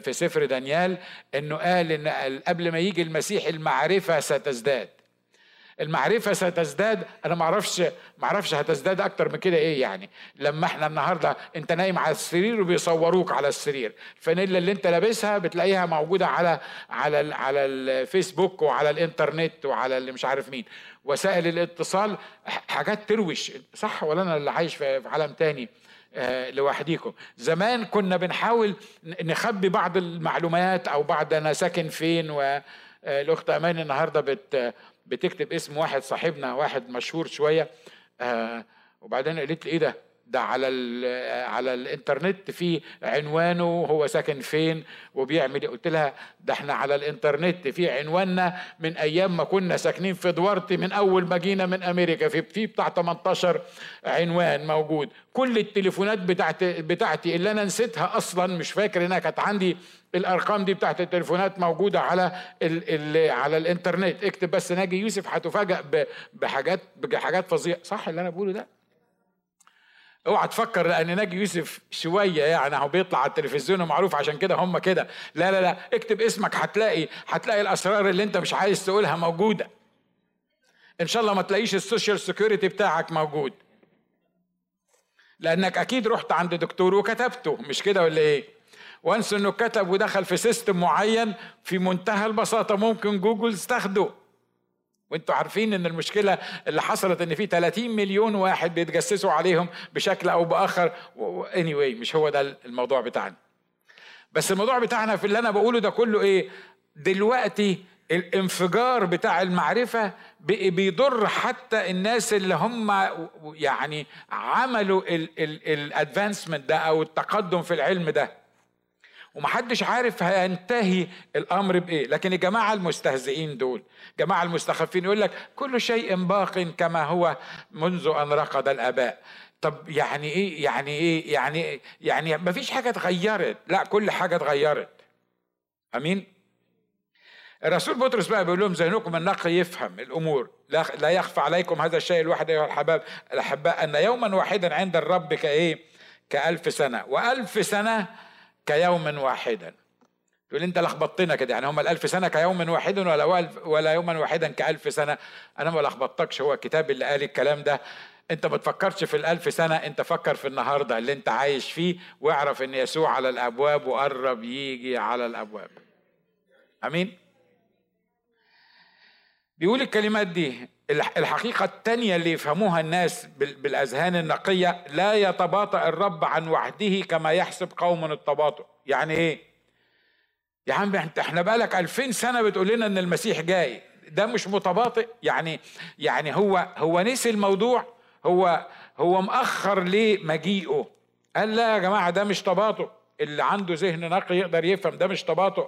S1: في سفر دانيال إنه قال إن قبل ما يجي المسيح المعرفة ستزداد. المعرفة ستزداد. أنا ما أعرفش ما أعرفش هتزداد أكتر من كده إيه يعني. لما إحنا النهارده أنت نايم على السرير وبيصوروك على السرير. الفانيلا اللي أنت لابسها بتلاقيها موجودة على على على الفيسبوك وعلى الإنترنت وعلى اللي مش عارف مين. وسائل الاتصال حاجات تروش. صح ولا أنا اللي عايش في عالم تاني؟ آه لوحديكم. زمان كنا بنحاول نخبي بعض المعلومات أو بعض أنا ساكن فين والاخت آه، أمان النهارده بت بتكتب اسم واحد صاحبنا واحد مشهور شوية آه وبعدين قالت لي إيه ده؟ ده على على الإنترنت في عنوانه هو ساكن فين وبيعمل إيه. قلت لها ده إحنا على الإنترنت في عنواننا من أيام ما كنا ساكنين في دوارتي من أول ما جينا من أمريكا. في في بتاع 18 عنوان موجود. كل التليفونات بتاعتي بتاعتي اللي أنا نسيتها أصلا مش فاكر إنها كانت عندي الأرقام دي بتاعت التليفونات موجودة على ال ال على الإنترنت. اكتب بس ناجي يوسف هتفاجئ بحاجات بحاجات فظيعة. صح اللي أنا بقوله ده؟ اوعى تفكر لأن ناجي يوسف شوية يعني هو بيطلع على التلفزيون ومعروف عشان كده هم كده. لا لا لا اكتب اسمك هتلاقي هتلاقي الأسرار اللي أنت مش عايز تقولها موجودة. إن شاء الله ما تلاقيش ال social security بتاعك موجود. لأنك أكيد رحت عند دكتور وكتبته. مش كده ولا إيه؟ وانس انه كتب ودخل في system معين في منتهى البساطة. ممكن جوجل تاخده وانتوا عارفين إن المشكلة اللي حصلت إن في 30 مليون واحد بيتجسسوا عليهم بشكل أو بآخر. anyway مش هو ده الموضوع بتاعنا. بس الموضوع بتاعنا في اللي أنا بقوله ده كله إيه؟ دلوقتي الانفجار بتاع المعرفة بيضر حتى الناس اللي هم يعني عملوا الادفانسمنت ده أو التقدم في العلم ده. ومحدش عارف هينتهي الأمر بإيه. لكن الجماعة المستهزئين دول جماعة المستخفين يقول لك كل شيء باق كما هو منذ أن رقد الآباء. طب يعني إيه؟ يعني إيه؟ يعني إيه؟ يعني ما فيش حاجة اتغيرت. لا كل حاجة اتغيرت. أمين؟ الرسول بطرس بقى بيقول لهم ذهنكم النقي يفهم الأمور. لا يخفى عليكم هذا الشيء الواحد أيها الحباب الأحباء أن يوما واحدا عند الرب كإيه؟ كألف سنة. وألف سنة كيوم واحدا تقول انت لخبطتنا كده يعني هم الألف سنة كيوم واحد ولا ولا يوما واحدا كألف سنة؟ أنا ما لخبطتكش هو الكتاب اللي قال الكلام ده. انت ما تفكرش في الألف سنة انت فكر في النهاردة اللي انت عايش فيه واعرف ان يسوع على الأبواب وقرب يجي على الأبواب. أمين؟ بيقول الكلمات دي الحقيقة التانية اللي يفهموها الناس بالأذهان النقية لا يتباطأ الرب عن وحده كما يحسب قوم التباطؤ. يعني إيه؟ يا عم انت إحنا بقالك ألفين سنة بتقول لنا إن المسيح جاي. ده مش متباطئ. يعني يعني هو هو نسي الموضوع هو هو مأخر ليه مجيئه. قال لا يا جماعة ده مش تباطؤ. اللي عنده ذهن نقي يقدر يفهم ده مش تباطؤ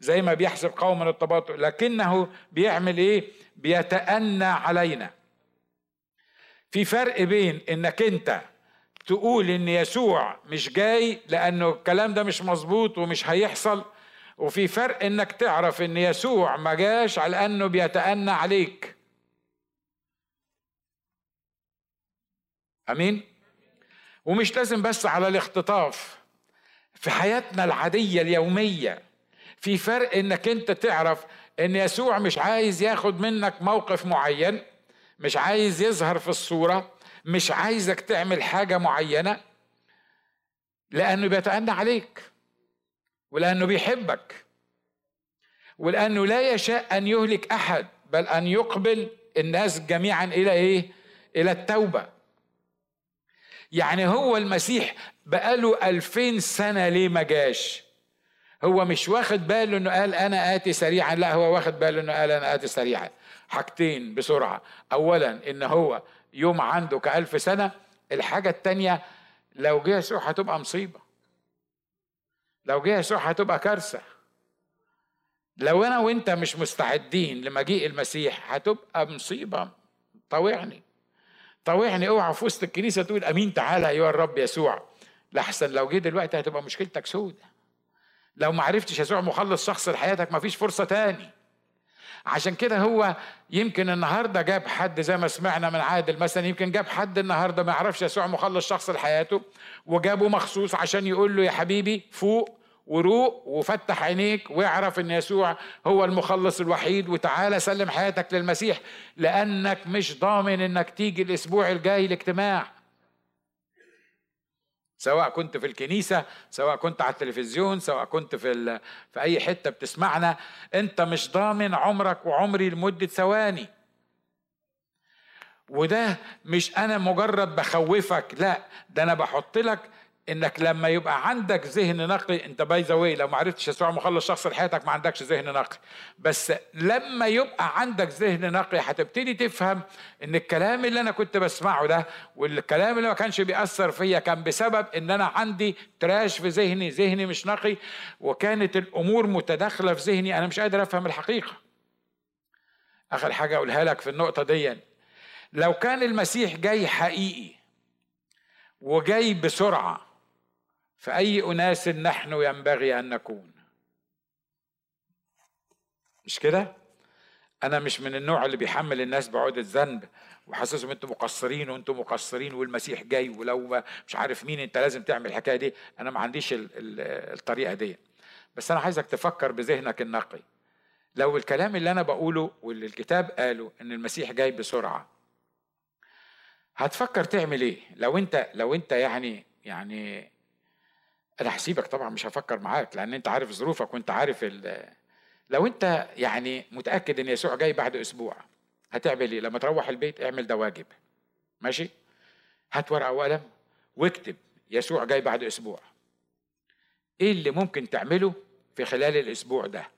S1: زي ما بيحسب قوم التباطؤ. لكنه بيعمل إيه؟ بيتأنى علينا. في فرق بين إنك أنت تقول إن يسوع مش جاي لأنه الكلام ده مش مظبوط ومش هيحصل وفي فرق إنك تعرف إن يسوع ما جاش على انه بيتأنى عليك. أمين؟ ومش لازم بس على الاختطاف. في حياتنا العادية اليومية في فرق إنك أنت تعرف إن يسوع مش عايز ياخد منك موقف معين مش عايز يظهر في الصورة مش عايزك تعمل حاجة معينة لأنه بيتأنى عليك ولأنه بيحبك ولأنه لا يشاء أن يهلك أحد بل أن يقبل الناس جميعا إلى إيه؟ إلى التوبة. يعني هو المسيح بقاله ألفين سنة ليه ما جاش؟ هو مش واخد باله إنه قال أنا آتي سريعا لا هو واخد باله إنه قال أنا آتي سريعا. حاجتين بسرعة. اولا إن هو يوم عنده كألف سنة الحاجة التانية لو جه يسوع هتبقى مصيبة. لو جه يسوع هتبقى كارثة. لو أنا وأنت مش مستعدين لمجيء المسيح هتبقى مصيبة. طوعني طوعني اوعى في وسط الكنيسة تقول أمين تعالى ايها الرب يسوع. لحسن لو جه دلوقتي هتبقى مشكلتك سودة. لو ما عرفتش يسوع مخلص شخص لحياتك ما فيش فرصة تاني. عشان كده هو يمكن النهارده جاب حد زي ما سمعنا من عادل مثلا يمكن جاب حد النهارده ما يعرفش يسوع مخلص شخص لحياته وجابه مخصوص عشان يقول له يا حبيبي فوق وروق وفتح عينيك واعرف إن يسوع هو المخلص الوحيد وتعالى سلم حياتك للمسيح لأنك مش ضامن إنك تيجي الأسبوع الجاي الاجتماع سواء كنت في الكنيسة سواء كنت على التلفزيون سواء كنت في, في أي حتة بتسمعنا أنت مش ضامن عمرك وعمري لمدة ثواني. وده مش أنا مجرد بخوفك لا ده أنا بحط لك إنك لما يبقى عندك ذهن نقي أنت باي ذا لو ما عرفتش يسوع مخلص شخص لحياتك ما عندكش ذهن نقي. بس لما يبقى عندك ذهن نقي هتبتدي تفهم إن الكلام اللي أنا كنت بسمعه ده والكلام اللي ما كانش بيأثر فيا كان بسبب إن أنا عندي تراش في ذهني ذهني مش نقي وكانت الأمور متداخلة في ذهني. أنا مش قادر أفهم الحقيقة. آخر حاجة أقولها لك في النقطة دي لو كان المسيح جاي حقيقي وجاي بسرعة فأي أناس نحن ينبغي أن نكون؟ مش كده؟ أنا مش من النوع اللي بيحمل الناس بعود الذنب وحاسسهم إنتوا مقصرين وإنتوا مقصرين والمسيح جاي ولو مش عارف مين أنت لازم تعمل الحكاية دي. أنا ما عنديش الطريقة دي. بس أنا عايزك تفكر بذهنك النقي. لو الكلام اللي أنا بقوله واللي الكتاب قاله إن المسيح جاي بسرعة هتفكر تعمل إيه؟ لو انت لو أنت يعني يعني أنا هسيبك طبعا مش هفكر معاك لأن أنت عارف ظروفك وأنت عارف لو أنت يعني متأكد إن يسوع جاي بعد أسبوع هتعمل إيه؟ لما تروح البيت اعمل ده واجب. ماشي؟ هات ورقة وقلم واكتب يسوع جاي بعد أسبوع. إيه اللي ممكن تعمله في خلال الأسبوع ده؟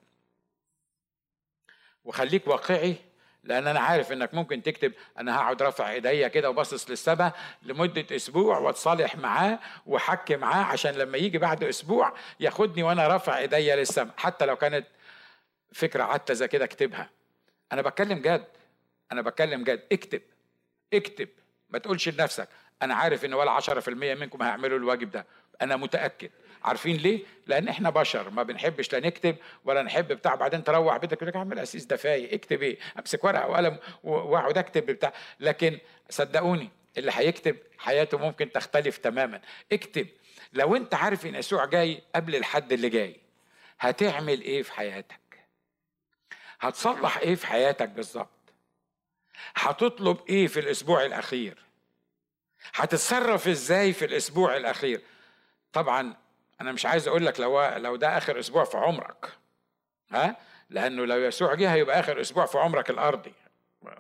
S1: وخليك واقعي لأن أنا عارف إنك ممكن تكتب أنا هقعد رافع إيديا كده وباصص للسماء لمدة أسبوع واتصالح معاه وأحكي معاه عشان لما يجي بعد أسبوع ياخدني وأنا رافع إيديا للسماء حتى لو كانت فكرة عتزه كده اكتبها. أنا بتكلم جد. أنا بتكلم جد. اكتب. اكتب. ما تقولش لنفسك أنا عارف إن ولا 10% منكم هيعملوا الواجب ده. أنا متأكد. عارفين ليه؟ لأن إحنا بشر ما بنحبش لا نكتب ولا نحب بتاع بعدين تروح بيتك يقول لك اعمل اسيس ده فايق اكتب إيه؟ أمسك ورقة وقلم واقعد أكتب بتاع لكن صدقوني اللي هيكتب حياته ممكن تختلف تماما اكتب لو أنت عارف إن يسوع جاي قبل الحد اللي جاي هتعمل إيه في حياتك؟ هتصلح إيه في حياتك بالظبط؟ هتطلب إيه في الأسبوع الأخير؟ هتتصرف إزاي في الأسبوع الأخير؟ طبعا أنا مش عايز أقول لك لو لو ده آخر أسبوع في عمرك. ها؟ لأنه لو يسوع جه هيبقى آخر أسبوع في عمرك الأرضي.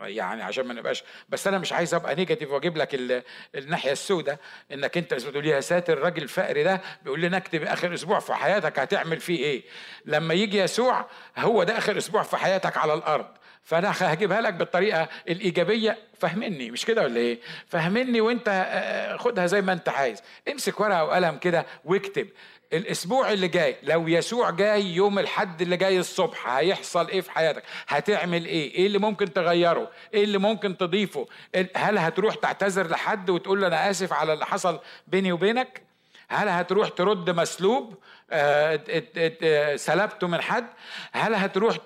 S1: يعني عشان ما نبقاش بس أنا مش عايز أبقى نيجاتيف وأجيب لك الناحية السوداء. إنك أنت بتقول يا ساتر الراجل الفقري ده بيقول لنا أكتب آخر أسبوع في حياتك هتعمل فيه إيه؟ لما يجي يسوع هو ده آخر أسبوع في حياتك على الأرض. فأنا هجيبها لك بالطريقة الإيجابية. فهمني مش كده ولا إيه؟ فهمني وأنت آه، آه، خدها زي ما أنت عايز. امسك ورقة وقلم كده واكتب. الأسبوع اللي جاي لو يسوع جاي يوم الحد اللي جاي الصبح هيحصل إيه في حياتك؟ هتعمل إيه؟ إيه اللي ممكن تغيره؟ إيه اللي ممكن تضيفه؟ هل هتروح تعتذر لحد وتقول له أنا آسف على اللي حصل بيني وبينك؟ هل هتروح ترد مسلوب؟ سلبته من حد؟ هل هتروح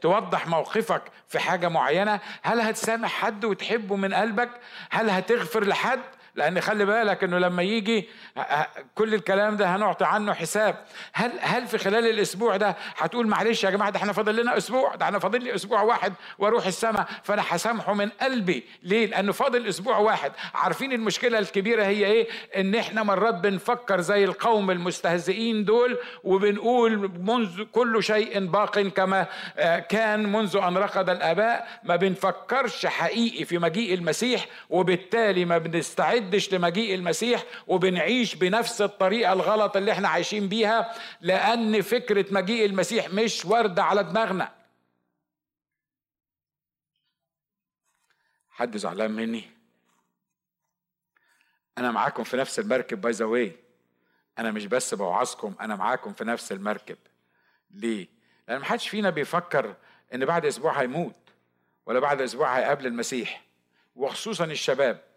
S1: توضح موقفك في حاجة معينة؟ هل هتسامح حد وتحبه من قلبك؟ هل هتغفر لحد؟ لأن خلي بالك انه لما يجي كل الكلام ده هنعطي عنه حساب. هل هل في خلال الأسبوع ده هتقول معلش يا جماعة ده إحنا فاضل لنا أسبوع؟ ده أنا فاضل لي أسبوع واحد وأروح السماء فأنا هسامحه من قلبي. ليه؟ لأنه فاضل أسبوع واحد. عارفين المشكلة الكبيرة هي إيه؟ إن إحنا مرات بنفكر زي القوم المستهزئين دول وبنقول منذ كل شيء باق كما آه، كان منذ أن رقد الآباء. ما بنفكرش حقيقي في مجيء المسيح وبالتالي ما بنستعد بنستعدش لمجيء المسيح وبنعيش بنفس الطريقة الغلط اللي إحنا عايشين بيها لأن فكرة مجيء المسيح مش واردة على دماغنا. حد زعلان مني؟ أنا معاكم في نفس المركب باي ذا أنا مش بس بوعظكم أنا معاكم في نفس المركب. ليه؟ لأن محدش فينا بيفكر إن بعد أسبوع هيموت ولا بعد أسبوع هيقابل المسيح وخصوصا الشباب.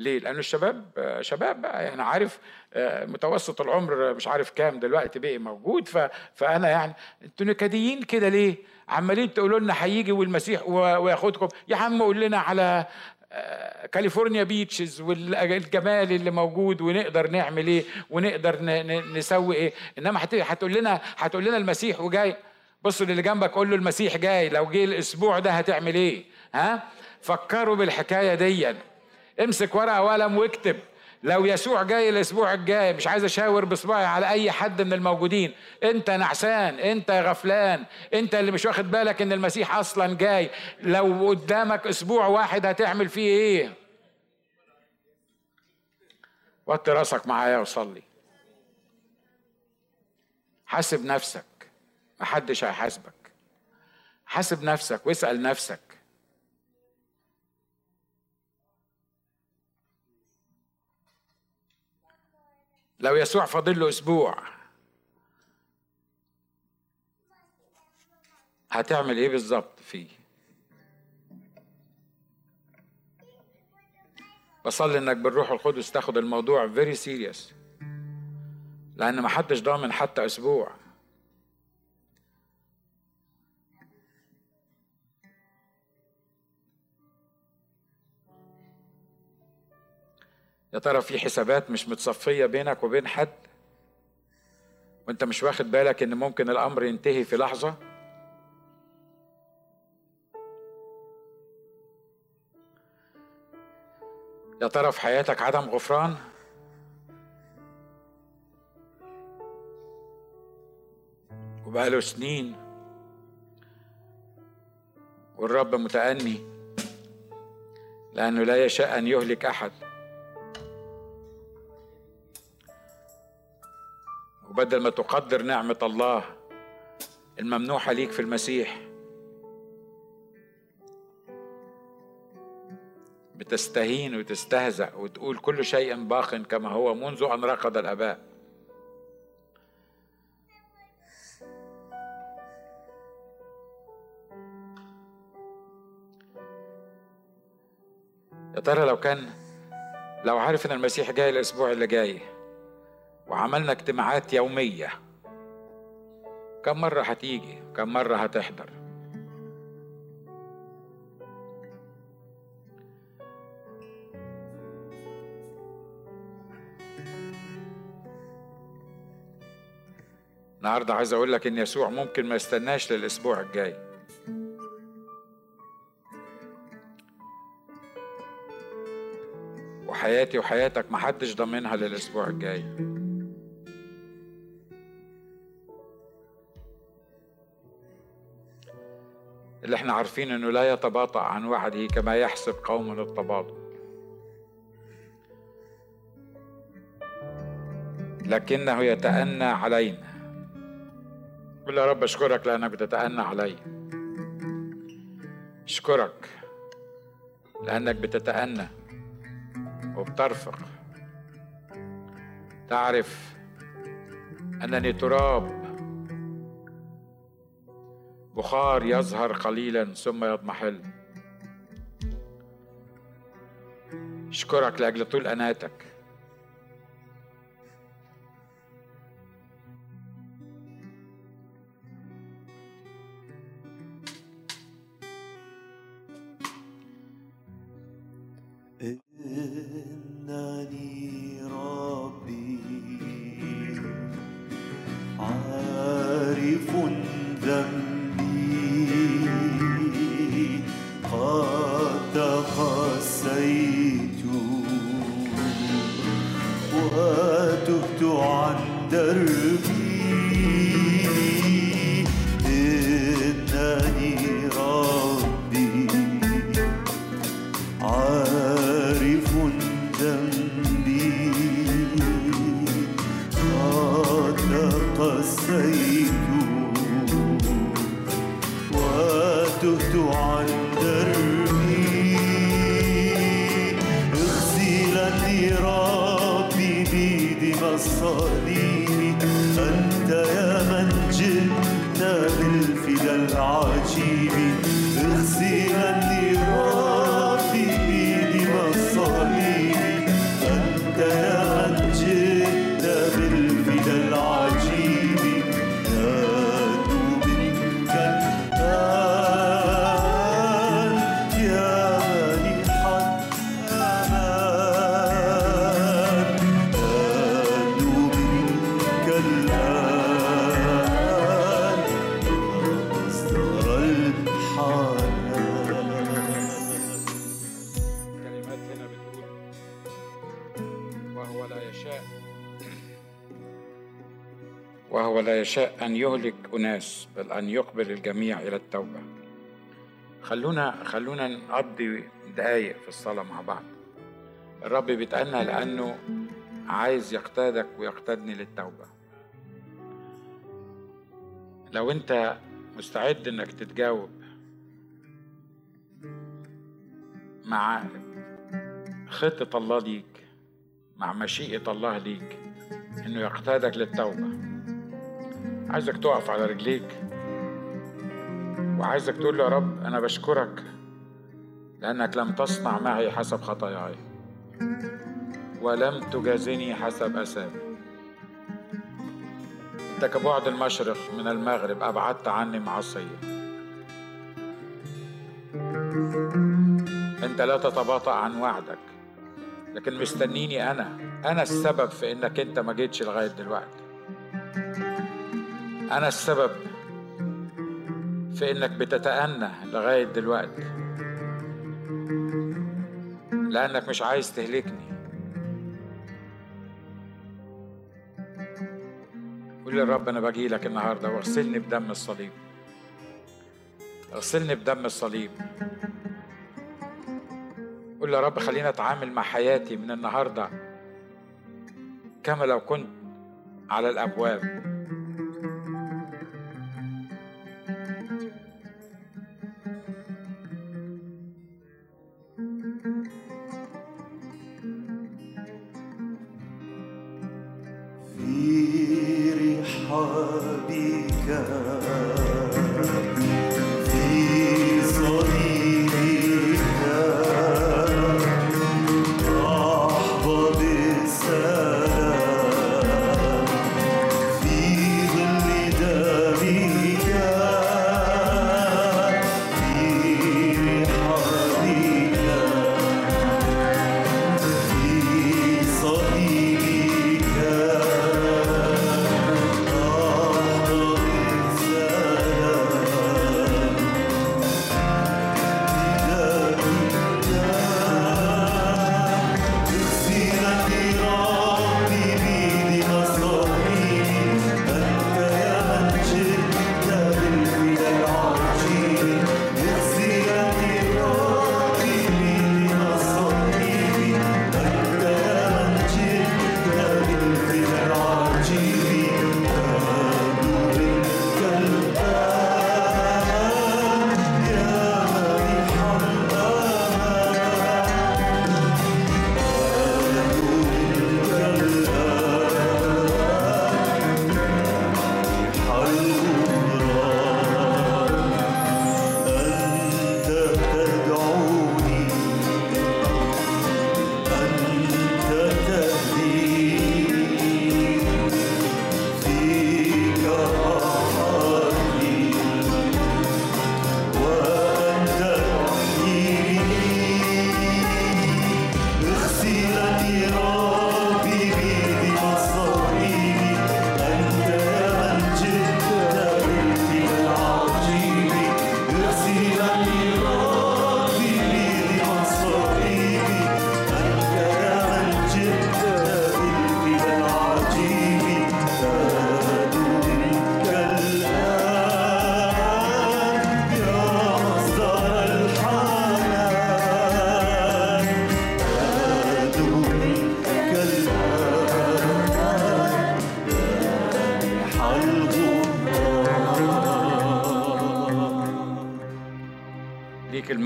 S1: ليه؟ لأن الشباب شباب بقى يعني عارف آه، متوسط العمر مش عارف كام دلوقتي بقي موجود. فأنا يعني أنتوا نكديين كده ليه؟ عمالين تقولوا لنا هيجي والمسيح وياخدكم يا عم قول لنا على آه، كاليفورنيا بيتشز والجمال اللي موجود ونقدر نعمل إيه ونقدر نسوي إيه إنما هتقول لنا هتقول لنا المسيح وجاي بصوا للي جنبك قول له المسيح جاي لو جه الأسبوع ده هتعمل إيه ها فكروا بالحكاية دي امسك ورقة وقلم واكتب. لو يسوع جاي الأسبوع الجاي مش عايز أشاور بصباعي على أي حد من الموجودين. أنت نعسان أنت غفلان أنت اللي مش واخد بالك إن المسيح أصلا جاي. لو قدامك أسبوع واحد هتعمل فيه إيه؟ وطي راسك معايا وصلي. حاسب نفسك. محدش هيحاسبك. حاسب نفسك واسأل نفسك. لو يسوع فاضل له أسبوع هتعمل إيه بالظبط فيه؟ بصلي إنك بالروح القدس تاخد الموضوع very serious لأن ما حدش ضامن حتى أسبوع. يا ترى في حسابات مش متصفية بينك وبين حد؟ وانت مش واخد بالك إن ممكن الأمر ينتهي في لحظة؟ يا ترى في حياتك عدم غفران؟ وبقاله سنين والرب متأني لأنه لا يشاء أن يهلك أحد. وبدل ما تقدر نعمة الله الممنوحة ليك في المسيح بتستهين وتستهزأ وتقول كل شيء باق كما هو منذ أن رقد الآباء. يا ترى لو كان لو عارف ان المسيح جاي الأسبوع اللي جاي وعملنا اجتماعات يومية. كم مرة هتيجي؟ كم مرة هتحضر؟ النهارده عايز أقول لك إن يسوع ممكن ما يستناش للأسبوع الجاي. وحياتي وحياتك محدش ضامنها للأسبوع الجاي. اللي إحنا عارفين انه لا يتباطأ عن وعده كما يحسب قوم التباطؤ لكنه يتأنى علينا. قل يا رب أشكرك لأنك بتتأنى علي. أشكرك لأنك بتتأنى وبترفق. تعرف أنني تراب بخار يظهر قليلا ثم يضمحل. اشكرك لأجل طول أناتك. يشاء أن يهلك أناس بل أن يقبل الجميع إلى التوبة. خلونا خلونا نقضي دقايق في الصلاة مع بعض. الرب بيتأنى لأنه عايز يقتادك ويقتادني للتوبة. لو أنت مستعد إنك تتجاوب مع خطة الله ليك مع مشيئة الله ليك إنه يقتادك للتوبة. عايزك تقف على رجليك. وعايزك تقول له يا رب أنا بشكرك لأنك لم تصنع معي حسب خطاياي. ولم تجازني حسب أسامي. أنت كبعد المشرق من المغرب أبعدت عني معصية أنت لا تتباطأ عن وعدك. لكن مستنيني أنا. أنا السبب في إنك أنت ما جيتش لغاية دلوقتي. أنا السبب في إنك بتتأنى لغاية دلوقتي. لأنك مش عايز تهلكني. قول للرب أنا باجي لك النهاردة واغسلني بدم الصليب. اغسلني بدم الصليب. قول يا رب خلينا أتعامل مع حياتي من النهارده كما لو كنت على الأبواب.
S2: في رحابك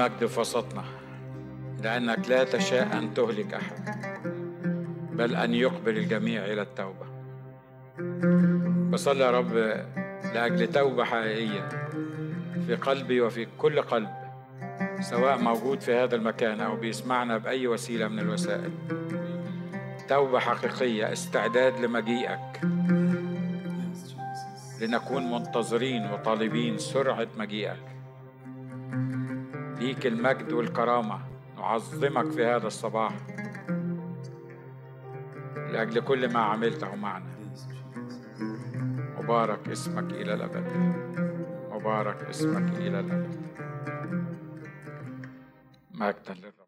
S2: المجد في وسطنا لأنك لا تشاء أن تهلك أحد بل أن يقبل الجميع إلى التوبة. بصلي يا رب لأجل توبة حقيقية في قلبي وفي كل قلب سواء موجود في هذا المكان أو بيسمعنا بأي وسيلة من الوسائل. توبة حقيقية استعداد لمجيئك. لنكون منتظرين وطالبين سرعة مجيئك. ليك المجد والكرامة. نعظمك في هذا الصباح. لأجل كل ما عملته معنا. مبارك اسمك إلى الأبد. مبارك اسمك إلى الأبد. مجدا للرب.